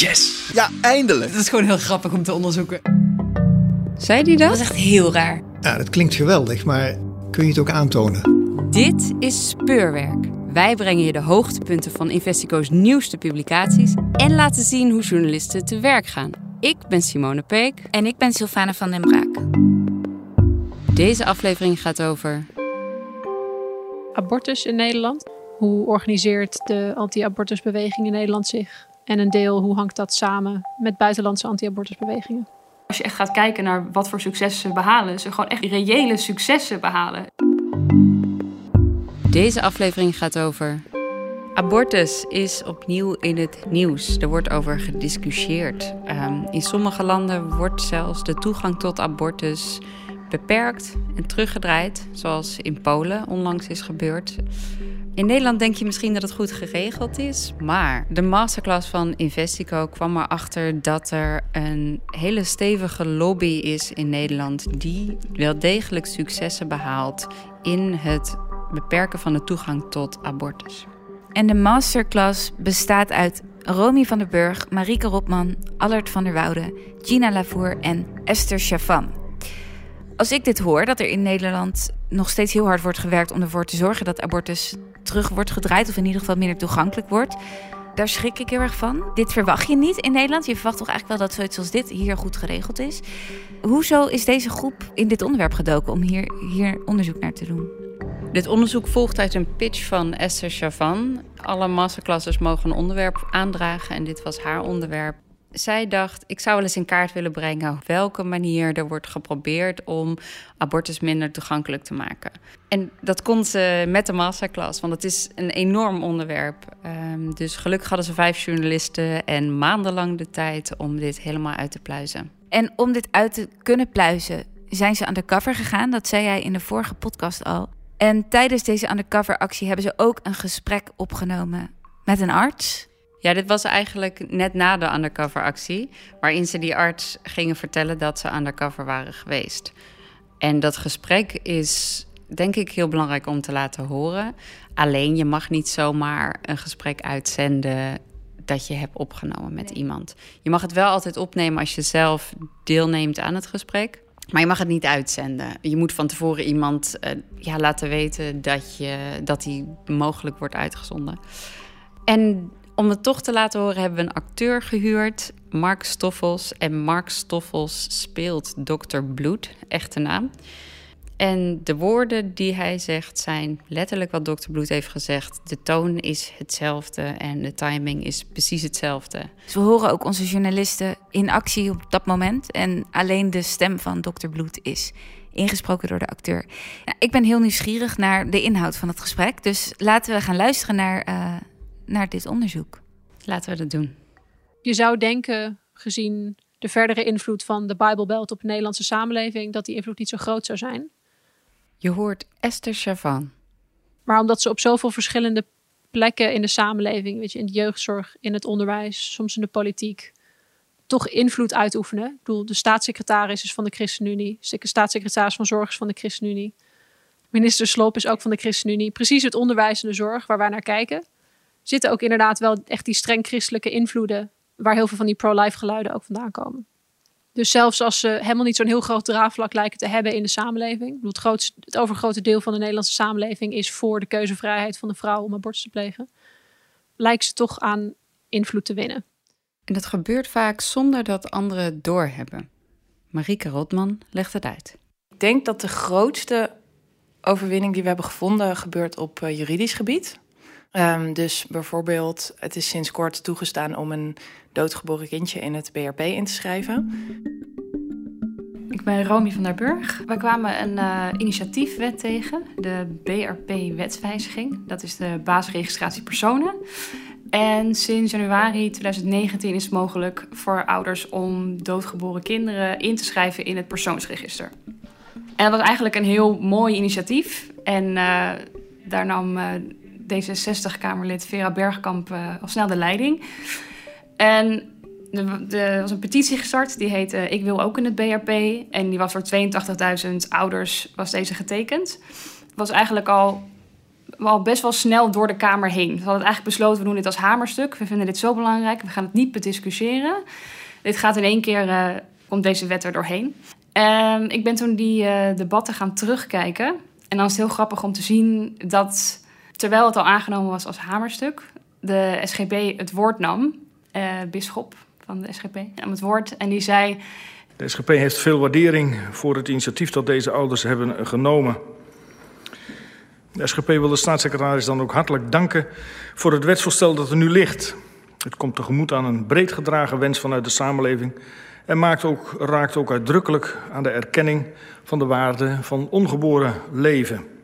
Yes! Ja, eindelijk! Dat is gewoon heel grappig om te onderzoeken. Zei die dat? Dat was echt heel raar. Ja, dat klinkt geweldig, maar kun je het ook aantonen? Dit is Speurwerk. Wij brengen je de hoogtepunten van Investico's nieuwste publicaties en laten zien hoe journalisten te werk gaan. Ik ben Simone Peek. En ik ben Sylvana van den Braak. Deze aflevering gaat over. abortus in Nederland. Hoe organiseert de anti-abortusbeweging in Nederland zich? En een deel, hoe hangt dat samen met buitenlandse anti-abortusbewegingen? Als je echt gaat kijken naar wat voor successen ze behalen, ze gewoon echt reële successen behalen. Deze aflevering gaat over. Abortus is opnieuw in het nieuws. Er wordt over gediscussieerd. Ehm, in sommige landen wordt zelfs de toegang tot abortus beperkt en teruggedraaid, zoals in Polen onlangs is gebeurd. In Nederland denk je misschien dat het goed geregeld is, maar de masterclass van Investico kwam erachter dat er een hele stevige lobby is in Nederland die wel degelijk successen behaalt in het beperken van de toegang tot abortus. En de masterclass bestaat uit Romy van der Burg, Marieke Rotman, Allard van der Woude, Gina Lavour en Esther Chavan. Als ik dit hoor, dat er in Nederland nog steeds heel hard wordt gewerkt om ervoor te zorgen dat abortus terug wordt gedraaid, of in ieder geval minder toegankelijk wordt, daar schrik ik heel erg van. Dit verwacht je niet in Nederland. Je verwacht toch eigenlijk wel dat zoiets als dit hier goed geregeld is. Hoezo is deze groep in dit onderwerp gedoken om hier, hier onderzoek naar te doen? Dit onderzoek volgt uit een pitch van Esther Chavan. Alle masterclasses mogen een onderwerp aandragen en dit was haar onderwerp. Zij dacht, ik zou wel eens in kaart willen brengen op welke manier er wordt geprobeerd om abortus minder toegankelijk te maken. En dat kon ze met de masterclass, want het is een enorm onderwerp. Um, dus gelukkig hadden ze vijf journalisten en maandenlang de tijd om dit helemaal uit te pluizen. En om dit uit te kunnen pluizen, zijn ze aan de cover gegaan. Dat zei jij in de vorige podcast al. En tijdens deze undercover actie hebben ze ook een gesprek opgenomen met een arts. Ja, dit was eigenlijk net na de undercover actie, waarin ze die arts gingen vertellen dat ze undercover waren geweest. En dat gesprek is denk ik heel belangrijk om te laten horen. Alleen je mag niet zomaar een gesprek uitzenden dat je hebt opgenomen met iemand. Je mag het wel altijd opnemen als je zelf deelneemt aan het gesprek. Maar je mag het niet uitzenden. Je moet van tevoren iemand uh, ja, laten weten dat, je, dat die mogelijk wordt uitgezonden. En om het toch te laten horen hebben we een acteur gehuurd, Mark Stoffels. En Mark Stoffels speelt Dr. Bloed, echte naam. En de woorden die hij zegt zijn letterlijk wat Dr. Bloed heeft gezegd. De toon is hetzelfde en de timing is precies hetzelfde. Dus we horen ook onze journalisten in actie op dat moment. En alleen de stem van Dr. Bloed is ingesproken door de acteur. Ik ben heel nieuwsgierig naar de inhoud van het gesprek. Dus laten we gaan luisteren naar, uh, naar dit onderzoek. Laten we dat doen. Je zou denken, gezien de verdere invloed van de Bijbelbelt op de Nederlandse samenleving, dat die invloed niet zo groot zou zijn. Je hoort Esther Chavan. Maar omdat ze op zoveel verschillende plekken in de samenleving, weet je, in de jeugdzorg, in het onderwijs, soms in de politiek, toch invloed uitoefenen. Ik bedoel, de staatssecretaris is van de ChristenUnie, de staatssecretaris van Zorg is van de ChristenUnie. Minister Sloop is ook van de ChristenUnie. Precies het onderwijs en de zorg waar wij naar kijken, zitten ook inderdaad wel echt die streng christelijke invloeden, waar heel veel van die pro-life geluiden ook vandaan komen. Dus zelfs als ze helemaal niet zo'n heel groot draagvlak lijken te hebben in de samenleving. Het, grootste, het overgrote deel van de Nederlandse samenleving is voor de keuzevrijheid van de vrouw om abortus te plegen. Lijkt ze toch aan invloed te winnen. En dat gebeurt vaak zonder dat anderen het doorhebben. Marieke Rotman legt het uit. Ik denk dat de grootste overwinning die we hebben gevonden gebeurt op uh, juridisch gebied. Um, dus bijvoorbeeld, het is sinds kort toegestaan om een doodgeboren kindje in het BRP in te schrijven. Ik ben Romy van der Burg. We kwamen een uh, initiatiefwet tegen, de BRP-wetswijziging. Dat is de basisregistratie personen. En sinds januari 2019 is het mogelijk voor ouders om doodgeboren kinderen in te schrijven in het persoonsregister. En dat was eigenlijk een heel mooi initiatief. En uh, daar nam uh, D66-Kamerlid Vera Bergkamp uh, al snel de leiding. En er was een petitie gestart, die heette Ik wil ook in het BRP. En die was voor 82.000 ouders was deze getekend. Was eigenlijk al al best wel snel door de Kamer heen. We hadden eigenlijk besloten, we doen dit als hamerstuk. We vinden dit zo belangrijk, we gaan het niet bediscussiëren. Dit gaat in één keer, uh, komt deze wet er doorheen. Ik ben toen die debatten gaan terugkijken. En dan is het heel grappig om te zien dat, terwijl het al aangenomen was als hamerstuk, de SGP het woord nam, uh, bisschop van de SGP, nam het woord en die zei... De SGP heeft veel waardering voor het initiatief dat deze ouders hebben genomen. De SGP wil de staatssecretaris dan ook hartelijk danken voor het wetsvoorstel dat er nu ligt. Het komt tegemoet aan een breed gedragen wens vanuit de samenleving en maakt ook, raakt ook uitdrukkelijk aan de erkenning van de waarde van ongeboren leven.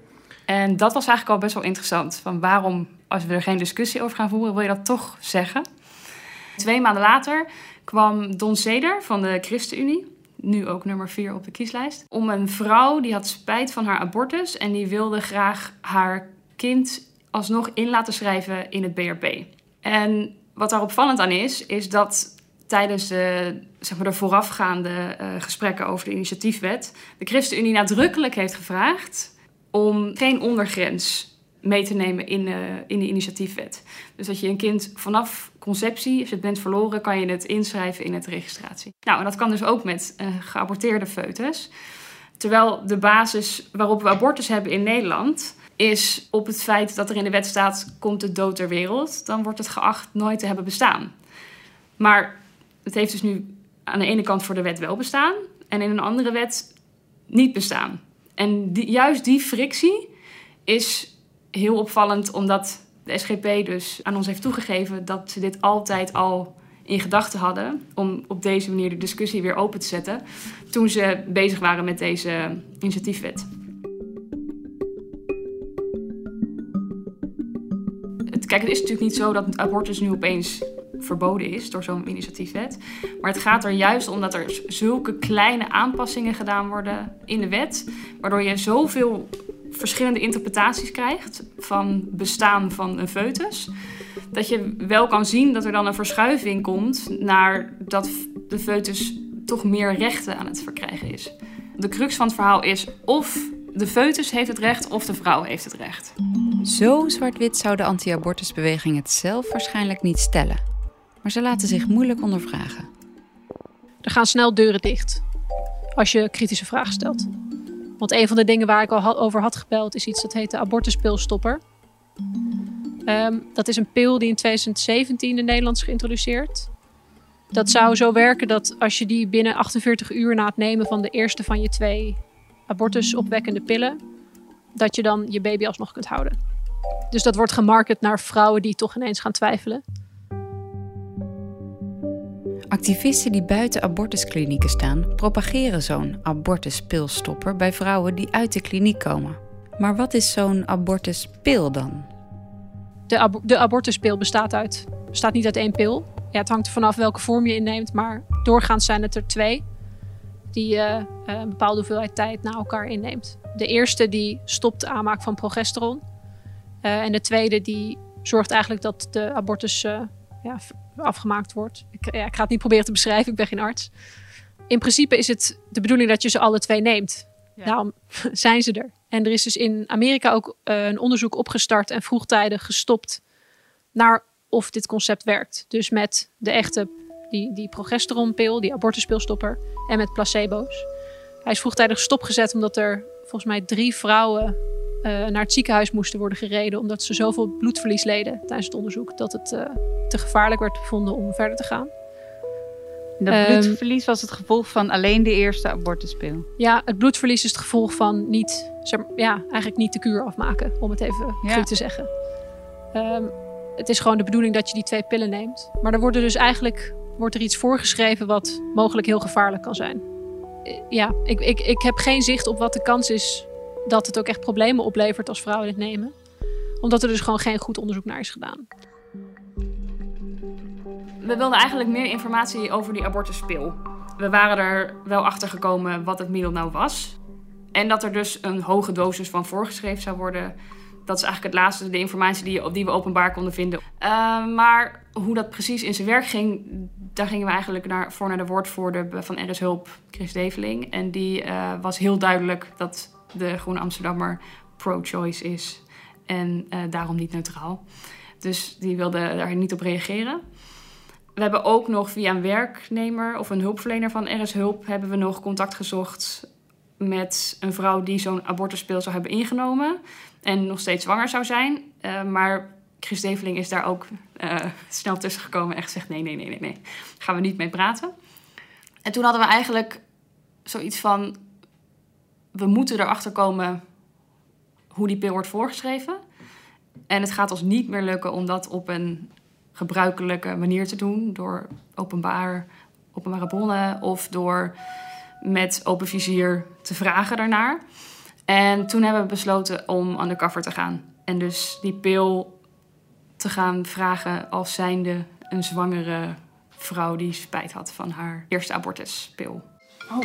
En dat was eigenlijk al best wel interessant. Van waarom, als we er geen discussie over gaan voeren, wil je dat toch zeggen? Twee maanden later kwam Don Seder van de ChristenUnie nu ook nummer 4 op de kieslijst. Om een vrouw die had spijt van haar abortus en die wilde graag haar kind alsnog in laten schrijven in het BRP. En wat daar opvallend aan is, is dat tijdens de, zeg maar, de voorafgaande uh, gesprekken over de initiatiefwet de ChristenUnie nadrukkelijk heeft gevraagd om geen ondergrens mee te nemen in, uh, in de initiatiefwet. Dus dat je een kind vanaf conceptie, als je het bent verloren, kan je het inschrijven in het registratie. Nou, en dat kan dus ook met uh, geaborteerde foetus. Terwijl de basis waarop we abortus hebben in Nederland is op het feit dat er in de wet staat: komt de dood ter wereld, dan wordt het geacht nooit te hebben bestaan. Maar het heeft dus nu aan de ene kant voor de wet wel bestaan en in een andere wet niet bestaan. En juist die frictie is heel opvallend, omdat de SGP dus aan ons heeft toegegeven dat ze dit altijd al in gedachten hadden om op deze manier de discussie weer open te zetten toen ze bezig waren met deze initiatiefwet. Kijk, het is natuurlijk niet zo dat abortus nu opeens verboden is door zo'n initiatiefwet. Maar het gaat er juist om dat er zulke kleine aanpassingen gedaan worden in de wet, waardoor je zoveel verschillende interpretaties krijgt van bestaan van een foetus. Dat je wel kan zien dat er dan een verschuiving komt naar dat de foetus toch meer rechten aan het verkrijgen is. De crux van het verhaal is of de foetus heeft het recht of de vrouw heeft het recht. Zo zwart-wit zou de anti-abortusbeweging het zelf waarschijnlijk niet stellen. Maar ze laten zich moeilijk ondervragen. Er gaan snel deuren dicht als je kritische vragen stelt. Want een van de dingen waar ik al over had gebeld is iets dat heet de abortuspilstopper. Um, dat is een pil die in 2017 in Nederland is geïntroduceerd. Dat zou zo werken dat als je die binnen 48 uur na het nemen van de eerste van je twee abortusopwekkende pillen, dat je dan je baby alsnog kunt houden. Dus dat wordt gemarket naar vrouwen die toch ineens gaan twijfelen. Activisten die buiten abortusklinieken staan, propageren zo'n abortuspilstopper bij vrouwen die uit de kliniek komen. Maar wat is zo'n abortuspil dan? De, de abortuspil bestaat, uit, bestaat niet uit één pil. Ja, het hangt er vanaf welke vorm je inneemt, maar doorgaans zijn het er twee die je uh, een bepaalde hoeveelheid tijd na elkaar inneemt. De eerste die stopt de aanmaak van progesteron. Uh, en de tweede die zorgt eigenlijk dat de abortus ja, afgemaakt wordt. Ik, ja, ik, ga het niet proberen te beschrijven, ik ben geen arts. In principe is het de bedoeling dat je ze alle twee neemt. Ja. Daarom zijn ze er. En er is dus in Amerika ook een onderzoek opgestart en vroegtijdig gestopt naar of dit concept werkt. Dus met de echte die, die progesteronpil, die abortuspilstopper, en met placebo's. Hij is vroegtijdig stopgezet omdat er volgens mij drie vrouwen naar het ziekenhuis moesten worden gereden. omdat ze zoveel bloedverlies leden tijdens het onderzoek. dat het uh, te gevaarlijk werd bevonden om verder te gaan. Dat um, bloedverlies was het gevolg van alleen de eerste abortuspil? Ja, het bloedverlies is het gevolg van niet, ja, eigenlijk niet de kuur afmaken, om het even ja. goed te zeggen. Um, het is gewoon de bedoeling dat je die twee pillen neemt. Maar er worden dus eigenlijk wordt er iets voorgeschreven wat mogelijk heel gevaarlijk kan zijn. Ja, ik, ik, ik heb geen zicht op wat de kans is dat het ook echt problemen oplevert als vrouwen dit nemen. Omdat er dus gewoon geen goed onderzoek naar is gedaan. We wilden eigenlijk meer informatie over die abortuspil. We waren er wel achter gekomen wat het middel nou was. En dat er dus een hoge dosis van voorgeschreven zou worden dat is eigenlijk het laatste, de informatie die, die we openbaar konden vinden. Uh, maar hoe dat precies in zijn werk ging, daar gingen we eigenlijk naar, voor naar de woordvoerder van RS Hulp, Chris Develing. En die uh, was heel duidelijk dat de Groene Amsterdammer pro-choice is. en uh, daarom niet neutraal. Dus die wilde daar niet op reageren. We hebben ook nog via een werknemer of een hulpverlener van RS Hulp... hebben we nog contact gezocht met een vrouw die zo'n abortuspil zou hebben ingenomen... en nog steeds zwanger zou zijn. Uh, maar Chris Develing is daar ook uh, snel tussen gekomen en gezegd: nee, nee, nee, nee, nee, gaan we niet mee praten. En toen hadden we eigenlijk zoiets van: we moeten erachter komen hoe die pil wordt voorgeschreven. En het gaat ons niet meer lukken om dat op een gebruikelijke manier te doen, door openbaar, openbare bronnen of door met open vizier te vragen daarnaar. En toen hebben we besloten om undercover te gaan. En dus die pil te gaan vragen als zijnde een zwangere vrouw die spijt had van haar eerste abortuspil. Oh,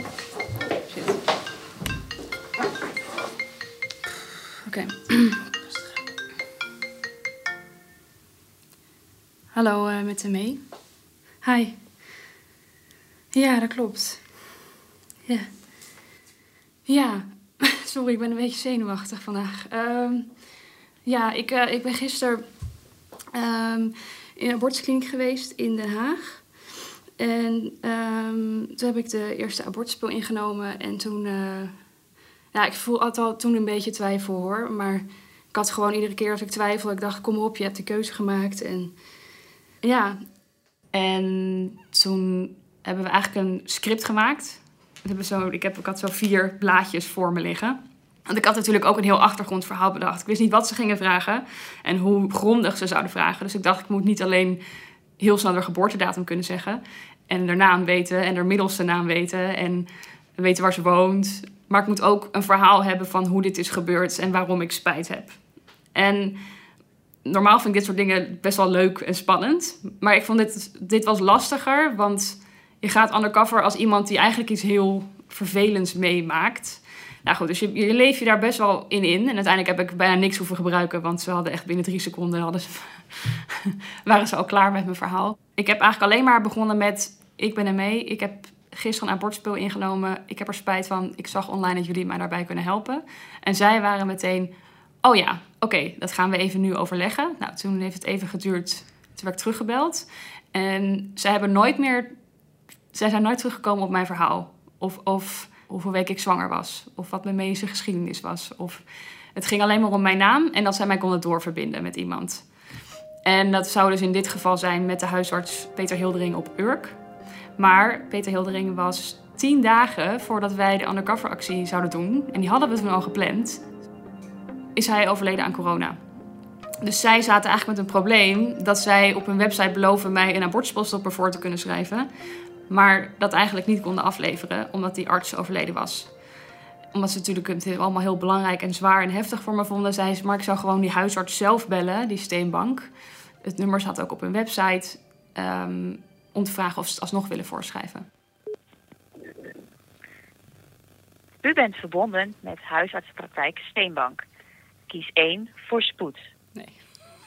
Oké. Hallo, uh, met de mee. Hi. Ja, dat klopt. Ja. Ja, sorry, ik ben een beetje zenuwachtig vandaag. Um, ja, ik, uh, ik ben gisteren um, in een abortuskliniek geweest in Den Haag. En um, toen heb ik de eerste abortuspil ingenomen. En toen... Uh, ja, ik voel altijd al toen een beetje twijfel hoor. Maar ik had gewoon iedere keer als ik twijfel... Ik dacht, kom op, je hebt de keuze gemaakt. En ja. En toen hebben we eigenlijk een script gemaakt. We hebben zo, ik, heb, ik had zo vier blaadjes voor me liggen. Want ik had natuurlijk ook een heel achtergrondverhaal bedacht. Ik wist niet wat ze gingen vragen en hoe grondig ze zouden vragen. Dus ik dacht, ik moet niet alleen heel snel de geboortedatum kunnen zeggen. En haar naam weten en haar middelste naam weten. En weten waar ze woont. Maar ik moet ook een verhaal hebben van hoe dit is gebeurd en waarom ik spijt heb. En normaal vind ik dit soort dingen best wel leuk en spannend. Maar ik vond dit, dit was lastiger, want je gaat undercover als iemand die eigenlijk iets heel vervelends meemaakt. Nou goed, dus je, je leef je daar best wel in in. En uiteindelijk heb ik bijna niks hoeven gebruiken, want ze hadden echt binnen drie seconden hadden ze, waren ze al klaar met mijn verhaal. Ik heb eigenlijk alleen maar begonnen met: ik ben er mee. Ik heb gisteren een abortuspil ingenomen. Ik heb er spijt van. Ik zag online dat jullie mij daarbij kunnen helpen. En zij waren meteen: oh ja, oké, dat gaan we even nu overleggen. Nou, toen heeft het even geduurd. Toen werd ik teruggebeld. En zij hebben nooit meer. Zij zijn nooit teruggekomen op mijn verhaal. Of, of hoeveel weken ik zwanger was. Of wat mijn medische geschiedenis was. Of het ging alleen maar om mijn naam en dat zij mij konden doorverbinden met iemand. En dat zou dus in dit geval zijn met de huisarts Peter Hildering op Urk. Maar Peter Hildering was tien dagen voordat wij de undercover-actie zouden doen, en die hadden we toen al gepland, is hij overleden aan corona. Dus zij zaten eigenlijk met een probleem dat zij op hun website beloven mij een abortuspostopper voor te kunnen schrijven maar dat eigenlijk niet konden afleveren omdat die arts overleden was. Omdat ze natuurlijk het allemaal heel belangrijk en zwaar en heftig voor me vonden, zei ze: Maar ik zou gewoon die huisarts zelf bellen, die steenbank. Het nummer staat ook op hun website. Um, om te vragen of ze het alsnog willen voorschrijven. U bent verbonden met huisartsenpraktijk Steenbank. Kies 1 voor spoed. Nee.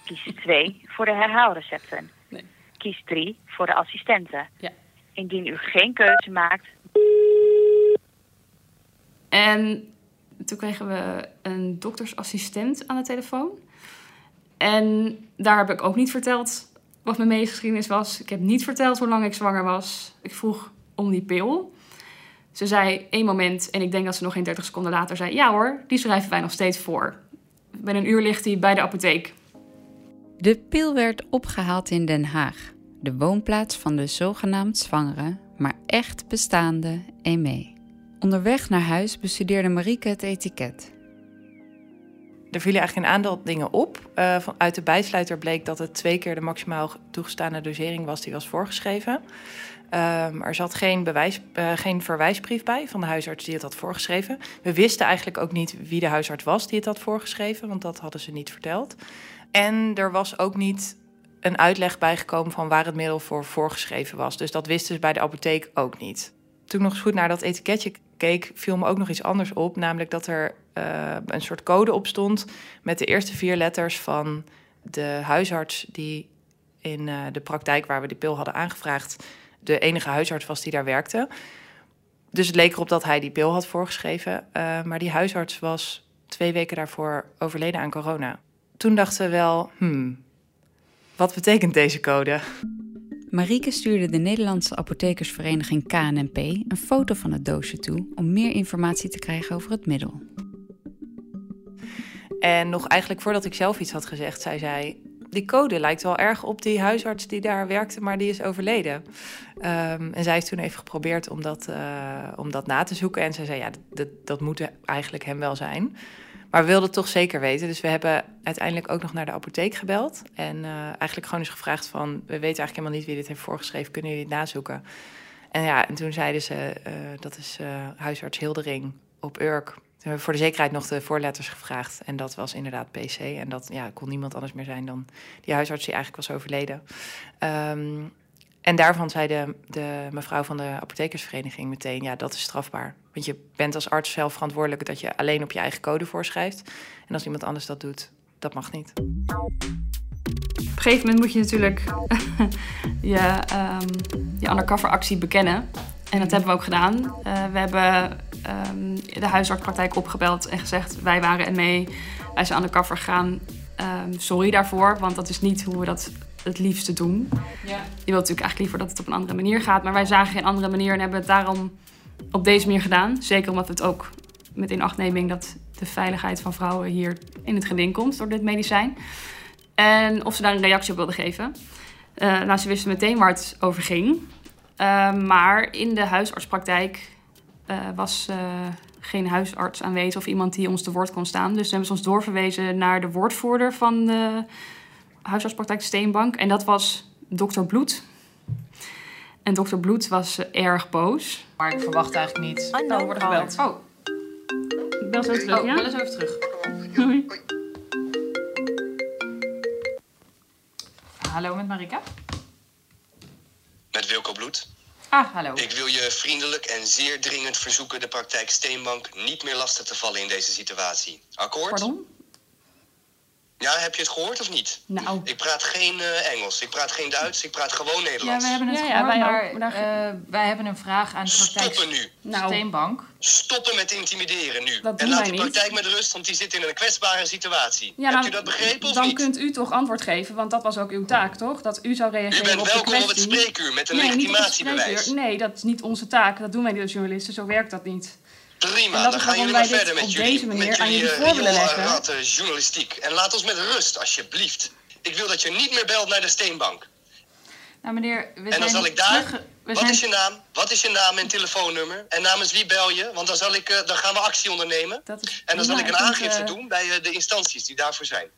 Kies 2 voor de herhaalrecepten. Nee. Kies 3 voor de assistenten. Ja. Indien u geen keuze maakt. En toen kregen we een doktersassistent aan de telefoon. En daar heb ik ook niet verteld wat mijn medische geschiedenis was. Ik heb niet verteld hoe lang ik zwanger was. Ik vroeg om die pil. Ze zei één moment, en ik denk dat ze nog geen 30 seconden later zei: Ja hoor, die schrijven wij nog steeds voor. Binnen een uur ligt hij bij de apotheek. De pil werd opgehaald in Den Haag de woonplaats van de zogenaamd zwangere, maar echt bestaande Aimee. Onderweg naar huis bestudeerde Marieke het etiket. Er vielen eigenlijk een aantal dingen op. Uh, van, uit de bijsluiter bleek dat het twee keer de maximaal toegestane dosering was die was voorgeschreven. Um, er zat geen, bewijs, uh, geen verwijsbrief bij van de huisarts die het had voorgeschreven. We wisten eigenlijk ook niet wie de huisarts was die het had voorgeschreven, want dat hadden ze niet verteld. En er was ook niet een uitleg bijgekomen van waar het middel voor voorgeschreven was. Dus dat wisten ze bij de apotheek ook niet. Toen ik nog eens goed naar dat etiketje keek, viel me ook nog iets anders op. Namelijk dat er uh, een soort code op stond met de eerste vier letters van de huisarts die in uh, de praktijk waar we die pil hadden aangevraagd, de enige huisarts was die daar werkte. Dus het leek erop dat hij die pil had voorgeschreven. Uh, maar die huisarts was twee weken daarvoor overleden aan corona. toen dachten we wel, hmm, wat betekent deze code? Marieke stuurde de Nederlandse apothekersvereniging KNNP een foto van het doosje toe om meer informatie te krijgen over het middel. En nog eigenlijk voordat ik zelf iets had gezegd, zei zij: Die code lijkt wel erg op die huisarts die daar werkte, maar die is overleden. Um, en zij heeft toen even geprobeerd om dat, uh, om dat na te zoeken. En zij zei: Ja, dat, moet eigenlijk hem wel zijn. Maar we wilden het toch zeker weten. Dus we hebben uiteindelijk ook nog naar de apotheek gebeld. En uh, eigenlijk gewoon eens gevraagd van... we weten eigenlijk helemaal niet wie dit heeft voorgeschreven. Kunnen jullie het nazoeken? En ja, en toen zeiden ze... Uh, dat is huisarts Hildering op Urk hebben voor de zekerheid nog de voorletters gevraagd. En dat was inderdaad PC. En dat ja, kon niemand anders meer zijn dan die huisarts die eigenlijk was overleden. Um, en daarvan zei de, de, mevrouw van de apothekersvereniging meteen... ja, dat is strafbaar. Want je bent als arts zelf verantwoordelijk... dat je alleen op je eigen code voorschrijft. En als iemand anders dat doet, dat mag niet. Op een gegeven moment moet je natuurlijk je, um, je undercover actie bekennen. En dat hebben we ook gedaan. Uh, we hebben um, de huisartspraktijk opgebeld en gezegd: wij waren er mee, wij zijn undercover gegaan. Um, sorry daarvoor, want dat is niet hoe we dat het liefste doen. Ja. Je wilt natuurlijk eigenlijk liever dat het op een andere manier gaat, maar wij zagen geen andere manier en hebben het daarom op deze manier gedaan. Zeker omdat het ook met inachtneming dat de veiligheid van vrouwen hier in het geding komt door dit medicijn. En of ze daar een reactie op wilden geven. Uh, nou, ze wisten meteen waar het over ging. Uh, maar in de huisartspraktijk uh, was uh, geen huisarts aanwezig of iemand die ons te woord kon staan. Dus ze hebben ze ons doorverwezen naar de woordvoerder van de huisartspraktijk Steenbank. En dat was dokter Bloed. En dokter Bloed was uh, erg boos. Maar ik verwacht eigenlijk niet. Oh, we worden gebeld. Oh. Ik bel zo terug, oh, ja? bel eens even terug. Hoi. Hallo, met Marika. Met Wilco Bloed. Ah, hallo. Ik wil je vriendelijk en zeer dringend verzoeken de praktijk Steenbank niet meer lastig te vallen in deze situatie. Akkoord? Pardon? Ja, heb je het gehoord of niet? Nou. Ik praat geen uh, Engels, ik praat geen Duits, ik praat gewoon Nederlands. Ja, we hebben het ja, gehoord, ja, wij, maar, uh, wij hebben een vraag aan de praktijk Stoppen nu. Nou. Steenbank. Stoppen met intimideren nu. Dat en laat niet. praktijk met rust, want die zit in een kwetsbare situatie. Ja, Hebt dan- u dat begrepen of Dan niet? kunt u toch antwoord geven, want dat was ook uw taak, toch? Dat u zou U reageren bent op de welkom op het kwestie. spreekuur met een nee, legitimatiebewijs. Nee, dat is niet onze taak. Dat doen wij niet als journalisten. Zo werkt dat niet. Prima, dan gaan jullie maar verder met jullie, deze manier met aan jullie eh, leggen. ratten journalistiek. En laat ons met rust, alsjeblieft. Ik wil dat je niet meer belt naar de Steenbank. Nou, meneer, we En zijn dan zal ik daar... terug- Wat zijn- is je naam? Wat is je naam en telefoonnummer? En namens wie bel je? Want dan, zal ik, eh, dan gaan we actie ondernemen. Dat is En dan zal ik een aangifte eh, doen bij eh, de instanties die daarvoor zijn.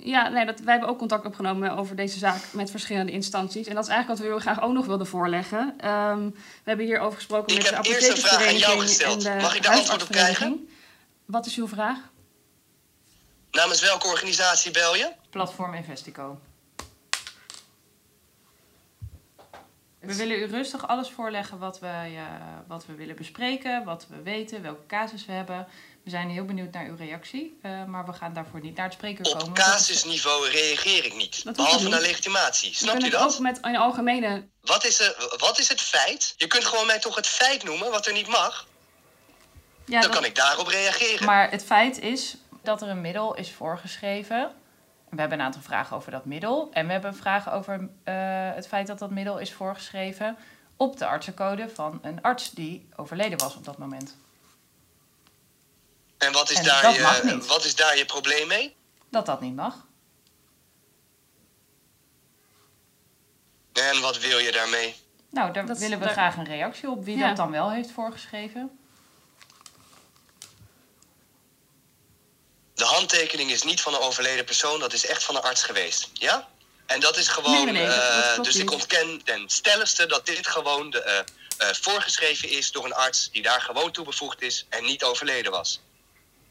Ja, nee, dat, wij hebben ook contact opgenomen over deze zaak met verschillende instanties. En dat is eigenlijk wat we heel graag ook nog wilden voorleggen. Ehm, we hebben hierover gesproken Ik met de heb eerst een vraag aan jou apothekersvereniging en gesteld. de Mag ik daar antwoord op krijgen? Wat is uw vraag? Namens welke organisatie bel je? Platform Investico. We willen u rustig alles voorleggen wat we, eh, wat we willen bespreken, wat we weten, welke casus we hebben. We zijn heel benieuwd naar uw reactie, eh, maar we gaan daarvoor niet naar het spreekuur komen. Op dat casusniveau reageer ik niet. Dat Behalve niet. naar legitimatie. We Snap je kunnen het ook dat? met in algemene... Wat is, er, wat is het feit? Je kunt gewoon mij toch het feit noemen wat er niet mag? Ja, Dan dat- kan ik daarop reageren. Maar het feit is dat er een middel is voorgeschreven. We hebben een aantal vragen over dat middel. En we hebben vragen over eh, het feit dat dat middel is voorgeschreven op de artsencode van een arts die overleden was op dat moment. En wat is, En daar, je, wat is daar je probleem mee? Dat dat niet mag. En wat wil je daarmee? Nou, daar Dat willen we daar- graag een reactie op wie Ja. dat dan wel heeft voorgeschreven. De handtekening is niet van een overleden persoon, dat is echt van een arts geweest. Ja? En dat is gewoon. Nee, nee, nee, dat- dat eh, dus ik ontken ten stelligste dat dit gewoon de, eh, eh, voorgeschreven is door een arts die daar gewoon toe bevoegd is en niet overleden was.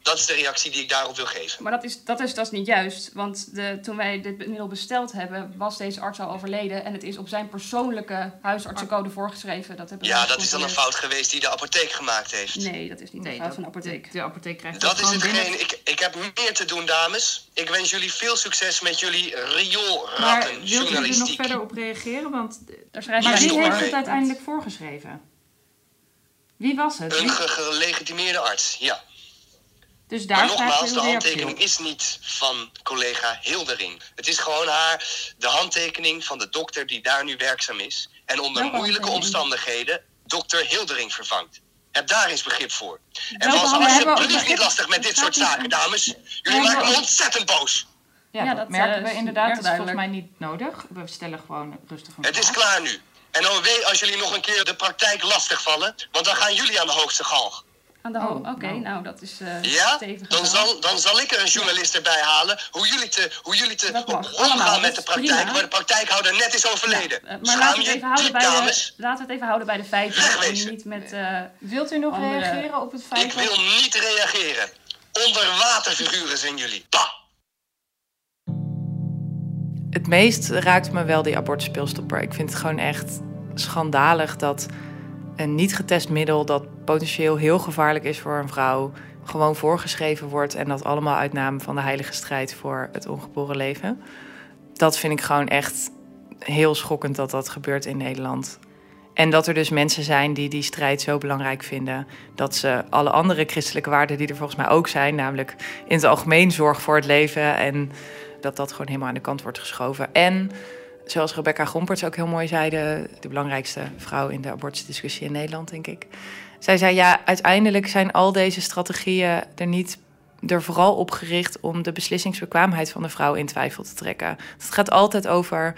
Dat is de reactie die ik daarop wil geven. Maar dat is, dat is, dat is niet juist. Want de, toen wij dit middel besteld hebben, was deze arts al overleden. En het is op zijn persoonlijke huisartsencode voorgeschreven. Dat hebben Ja, dat is dan een fout geweest die de apotheek gemaakt heeft. Nee, dat is niet een fout van de apotheek. De, apotheek krijgt Dat is hetgeen. binnen- Ik, ik heb meer te doen, dames. Ik wens jullie veel succes met jullie Maar rioolratten wilt u er nog journalistiek. verder op reageren? Want Daar schrijf maar wie heeft het uiteindelijk voorgeschreven? Wie was het? Een gelegitimeerde arts, ja. Dus daar maar staat nogmaals, de handtekening op. is niet van collega Hildering. Het is gewoon haar, de handtekening van de dokter die daar nu werkzaam is. En onder Welke moeilijke omstandigheden dokter Hildering vervangt. Heb daar eens begrip voor. En was handen hebben we- alsjeblieft niet lastig met dit soort zaken, dames. Jullie maken me ontzettend boos. Ja, Ja, dat, dat merken eh, we inderdaad. Dat is volgens mij niet nodig. We stellen gewoon rustig een Het is klaar nu. En OW, als jullie nog een keer de praktijk lastigvallen, want dan gaan jullie aan de hoogste galg. Aan de Oh, Oké, nou. nou dat is eh Ja? stevig Dan zal, dan zal ik er een journalist erbij halen. Hoe jullie te, hoe jullie te omgaan met de praktijk, prima. waar de praktijkhouder net is overleden. Eh, maar Schaam laten we, het even houden bij de, laten we het even houden bij de feiten. Wegwezen. Niet met... eh, Wilt u nog Andere- reageren op het feit Ik dat... wil niet reageren. Onderwaterfiguren zijn jullie. Bah! Het meest raakt me wel die abortuspilstopper. Ik vind het gewoon echt schandalig dat een niet getest middel dat potentieel heel gevaarlijk is voor een vrouw gewoon voorgeschreven wordt en dat allemaal uit naam van de heilige strijd voor het ongeboren leven. Dat vind ik gewoon echt heel schokkend dat dat gebeurt in Nederland. En dat er dus mensen zijn die die strijd zo belangrijk vinden dat ze alle andere christelijke waarden die er volgens mij ook zijn, namelijk in het algemeen zorg voor het leven en dat dat gewoon helemaal aan de kant wordt geschoven. En zoals Rebecca Gomperts ook heel mooi zei, de, de belangrijkste vrouw in de abortusdiscussie in Nederland, denk ik. Zij zei, ja, uiteindelijk zijn al deze strategieën er niet er vooral op gericht om de beslissingsbekwaamheid van de vrouw in twijfel te trekken. Het gaat altijd over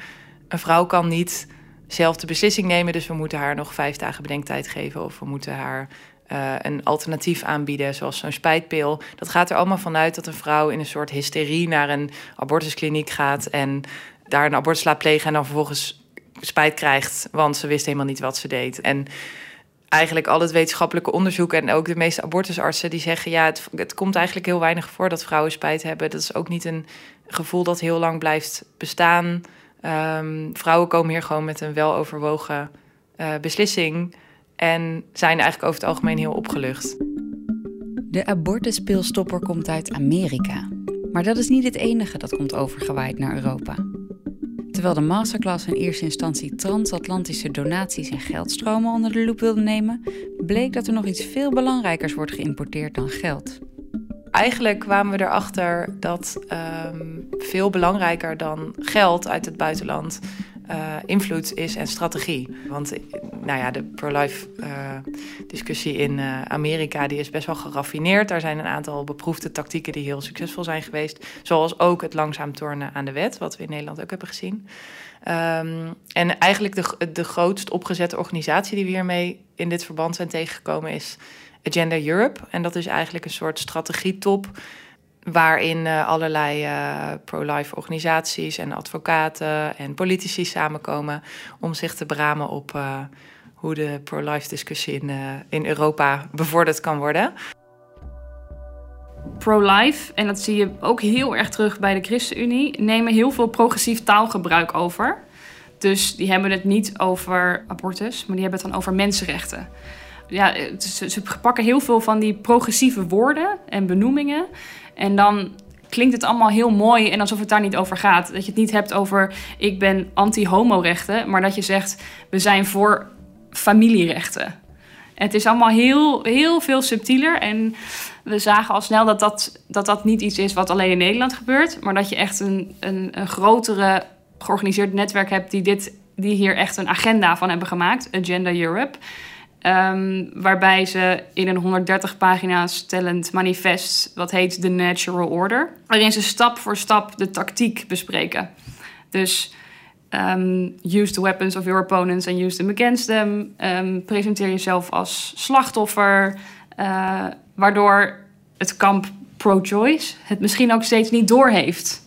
een vrouw kan niet zelf de beslissing nemen, dus we moeten haar nog vijf dagen bedenktijd geven of we moeten haar uh, een alternatief aanbieden, zoals zo'n spijtpil. Dat gaat er allemaal vanuit dat een vrouw in een soort hysterie naar een abortuskliniek gaat en daar een abortus laat plegen en dan vervolgens spijt krijgt, want ze wist helemaal niet wat ze deed. En eigenlijk al het wetenschappelijke onderzoek en ook de meeste abortusartsen die zeggen: ja, het, het komt eigenlijk heel weinig voor dat vrouwen spijt hebben. Dat is ook niet een gevoel dat heel lang blijft bestaan. Um, vrouwen komen hier gewoon met een weloverwogen uh, beslissing en zijn eigenlijk over het algemeen heel opgelucht. De abortuspilstopper komt uit Amerika. Maar dat is niet het enige dat komt overgewaaid naar Europa. Terwijl de masterclass in eerste instantie transatlantische donaties en geldstromen onder de loep wilde nemen, bleek dat er nog iets veel belangrijkers wordt geïmporteerd dan geld. Eigenlijk kwamen we erachter dat um, veel belangrijker dan geld uit het buitenland uh, invloed is en strategie. Want nou ja, de pro-life uh, discussie in Amerika die is best wel geraffineerd. Daar zijn een aantal beproefde tactieken die heel succesvol zijn geweest. Zoals ook het langzaam tornen aan de wet, wat we in Nederland ook hebben gezien. Um, en eigenlijk de, de grootst opgezette organisatie die we hiermee in dit verband zijn tegengekomen is Agenda Europe. En dat is eigenlijk een soort strategietop waarin uh, allerlei uh, pro-life organisaties en advocaten en politici samenkomen om zich te beramen op uh, hoe de pro-life discussie in, in Europa bevorderd kan worden. Pro-life, en dat zie je ook heel erg terug bij de ChristenUnie, nemen heel veel progressief taalgebruik over. Dus die hebben het niet over abortus, maar die hebben het dan over mensenrechten ja, ze, ze, pakken heel veel van die progressieve woorden en benoemingen. En dan klinkt het allemaal heel mooi en alsof het daar niet over gaat. Dat je het niet hebt over ik ben anti-homorechten, maar dat je zegt we zijn voor familierechten. En het is allemaal heel, heel veel subtieler. En we zagen al snel dat dat, dat dat niet iets is wat alleen in Nederland gebeurt, maar dat je echt een, een, een grotere georganiseerd netwerk hebt die, dit, die hier echt een agenda van hebben gemaakt, Agenda Europe. Um, waarbij ze in een 130 pagina's tellend manifest, wat heet The Natural Order, waarin ze stap voor stap de tactiek bespreken. Dus um, use the weapons of your opponents and use them against them. Um, presenteer jezelf als slachtoffer, uh, waardoor het kamp pro-choice het misschien ook steeds niet doorheeft.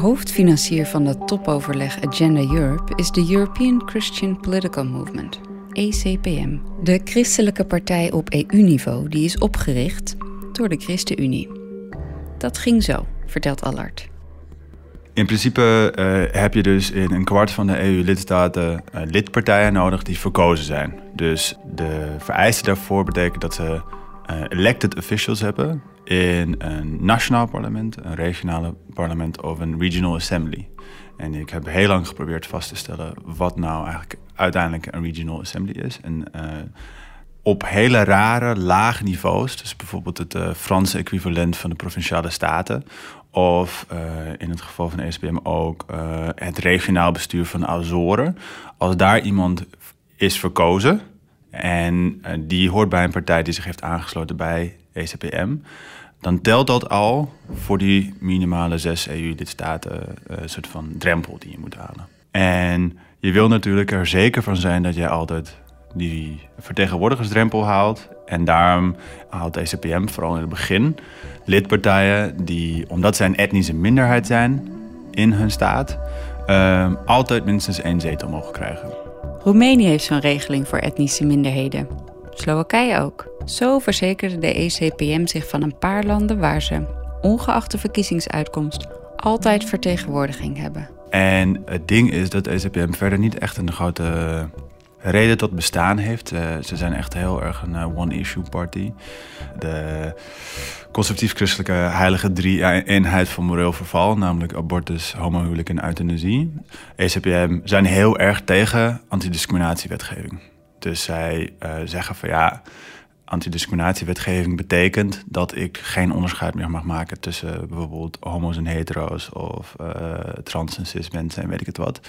Hoofdfinancier van het topoverleg Agenda Europe is de European Christian Political Movement, ECPM. De christelijke partij op EU-niveau die is opgericht door de ChristenUnie. Dat ging zo, vertelt Allard. In principe uh, heb je dus in een kwart van de EU-lidstaten uh, lidpartijen nodig die verkozen zijn. Dus de vereisten daarvoor betekent dat ze uh, elected officials hebben in een nationaal parlement, een regionale parlement of een regional assembly. En ik heb heel lang geprobeerd vast te stellen wat nou eigenlijk uiteindelijk een regional assembly is. En uh, op hele rare, lage niveaus. Dus bijvoorbeeld het uh, Franse equivalent van de provinciale staten. Of uh, in het geval van de ESPM ook het regionaal bestuur van de Azoren. Als daar iemand is verkozen en die hoort bij een partij die zich heeft aangesloten bij ECPM, dan telt dat al voor die minimale zes EU-lidstaten een soort van drempel die je moet halen. En je wil natuurlijk er zeker van zijn dat jij altijd die vertegenwoordigersdrempel haalt. En daarom haalt ECPM vooral in het begin lidpartijen die, omdat zij een etnische minderheid zijn in hun staat, uh, altijd minstens één zetel mogen krijgen. Roemenië heeft zo'n regeling voor etnische minderheden. Slowakije ook. Zo verzekerde de ECPM zich van een paar landen waar ze, ongeacht de verkiezingsuitkomst, altijd vertegenwoordiging hebben. En het ding is dat de ECPM verder niet echt een grote reden tot bestaan heeft. Uh, ze zijn echt heel erg een uh, one-issue party. De conservatief-christelijke heilige drie-eenheid van moreel verval, namelijk abortus, homohuwelijk en euthanasie. ECPM zijn heel erg tegen antidiscriminatiewetgeving. Dus zij uh, zeggen van ja, antidiscriminatiewetgeving betekent dat ik geen onderscheid meer mag maken tussen bijvoorbeeld homo's en hetero's of uh, trans en cis mensen en weet ik het wat.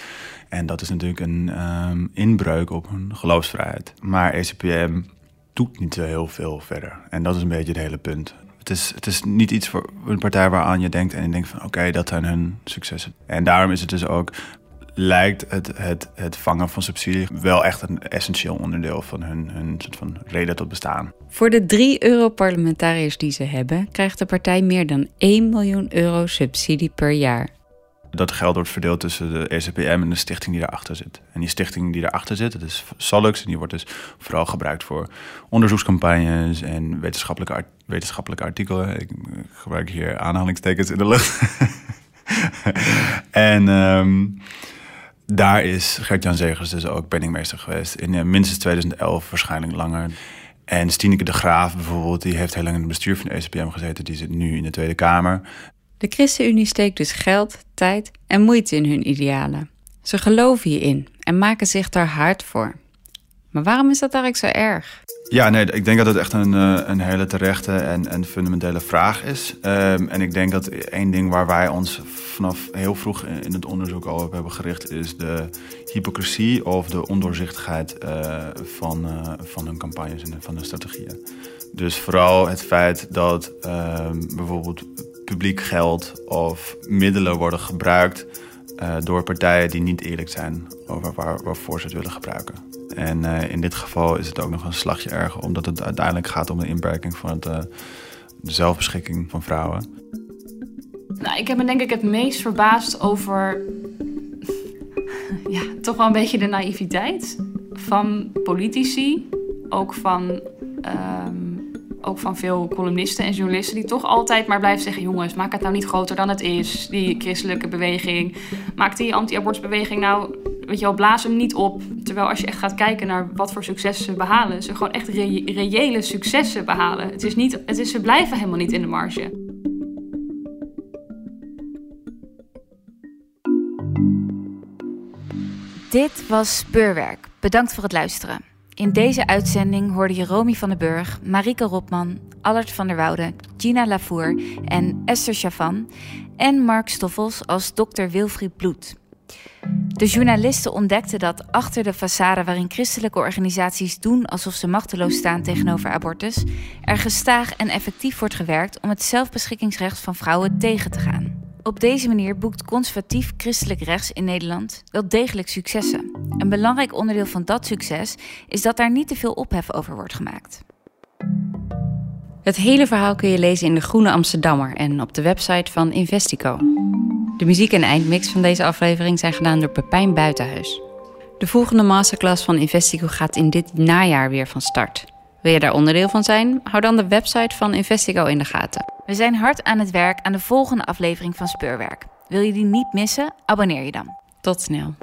En dat is natuurlijk een um, inbreuk op hun geloofsvrijheid. Maar ECPM doet niet zo heel veel verder. En dat is een beetje het hele punt. Het is, het is niet iets voor een partij waaraan je denkt en je denkt van oké, dat zijn hun successen. En daarom is het dus ook lijkt het, het, het vangen van subsidie wel echt een essentieel onderdeel van hun, hun soort van reden tot bestaan. Voor de drie Europarlementariërs die ze hebben, krijgt de partij meer dan 1 miljoen euro subsidie per jaar. Dat geld wordt verdeeld tussen de ECPM en de stichting die daarachter zit. En die stichting die daarachter zit, dat is Solux. En die wordt dus vooral gebruikt voor onderzoekscampagnes en wetenschappelijke, art wetenschappelijke artikelen. Ik gebruik hier aanhalingstekens in de lucht. en um, daar is Gert-Jan Zegers dus ook penningmeester geweest. In uh, minstens 2011, waarschijnlijk langer. En Stineke de Graaf bijvoorbeeld, die heeft heel lang in het bestuur van de ECPM gezeten. Die zit nu in de Tweede Kamer. De ChristenUnie steekt dus geld, tijd en moeite in hun idealen. Ze geloven hierin en maken zich daar hard voor. Maar waarom is dat eigenlijk zo erg? Ja, nee, ik denk dat het echt een, eh, een hele terechte en, en fundamentele vraag is. Um, en ik denk dat één ding waar wij ons vanaf heel vroeg in het onderzoek al op hebben gericht, is de hypocrisie of de ondoorzichtigheid uh, van, uh, van hun campagnes en van hun strategieën. Dus vooral het feit dat um, bijvoorbeeld publiek geld of middelen worden gebruikt door partijen die niet eerlijk zijn over waar, waarvoor ze het willen gebruiken. En uh, in dit geval is het ook nog een slagje erger, omdat het uiteindelijk gaat om de inperking van het, uh, de zelfbeschikking van vrouwen. Nou, ik heb me denk ik het meest verbaasd over ja, toch wel een beetje de naïviteit van politici, ook van, um, ook van veel columnisten en journalisten die toch altijd maar blijven zeggen: jongens, maak het nou niet groter dan het is, die christelijke beweging. Maak die anti-abortusbeweging nou weet je wel, blaas hem niet op. Terwijl als je echt gaat kijken naar wat voor successen ze behalen, ze gewoon echt re reële successen behalen. Het is niet, het is, ze blijven helemaal niet in de marge. Dit was Speurwerk. Bedankt voor het luisteren. In deze uitzending hoorde je Romy van den Burg, Marike Robman, Allard van der Woude, Gina Lavour en Esther Chavan en Mark Stoffels als dokter Wilfried Bloed. De journalisten ontdekten dat achter de façade waarin christelijke organisaties doen alsof ze machteloos staan tegenover abortus, er gestaag en effectief wordt gewerkt om het zelfbeschikkingsrecht van vrouwen tegen te gaan. Op deze manier boekt conservatief christelijk rechts in Nederland wel degelijk successen. Een belangrijk onderdeel van dat succes is dat daar niet te veel ophef over wordt gemaakt. Het hele verhaal kun je lezen in de Groene Amsterdammer en op de website van Investico. De muziek en eindmix van deze aflevering zijn gedaan door Pepijn Buitenhuis. De volgende masterclass van Investico gaat in dit najaar weer van start. Wil je daar onderdeel van zijn? Hou dan de website van Investico in de gaten. We zijn hard aan het werk aan de volgende aflevering van Speurwerk. Wil je die niet missen? Abonneer je dan. Tot snel.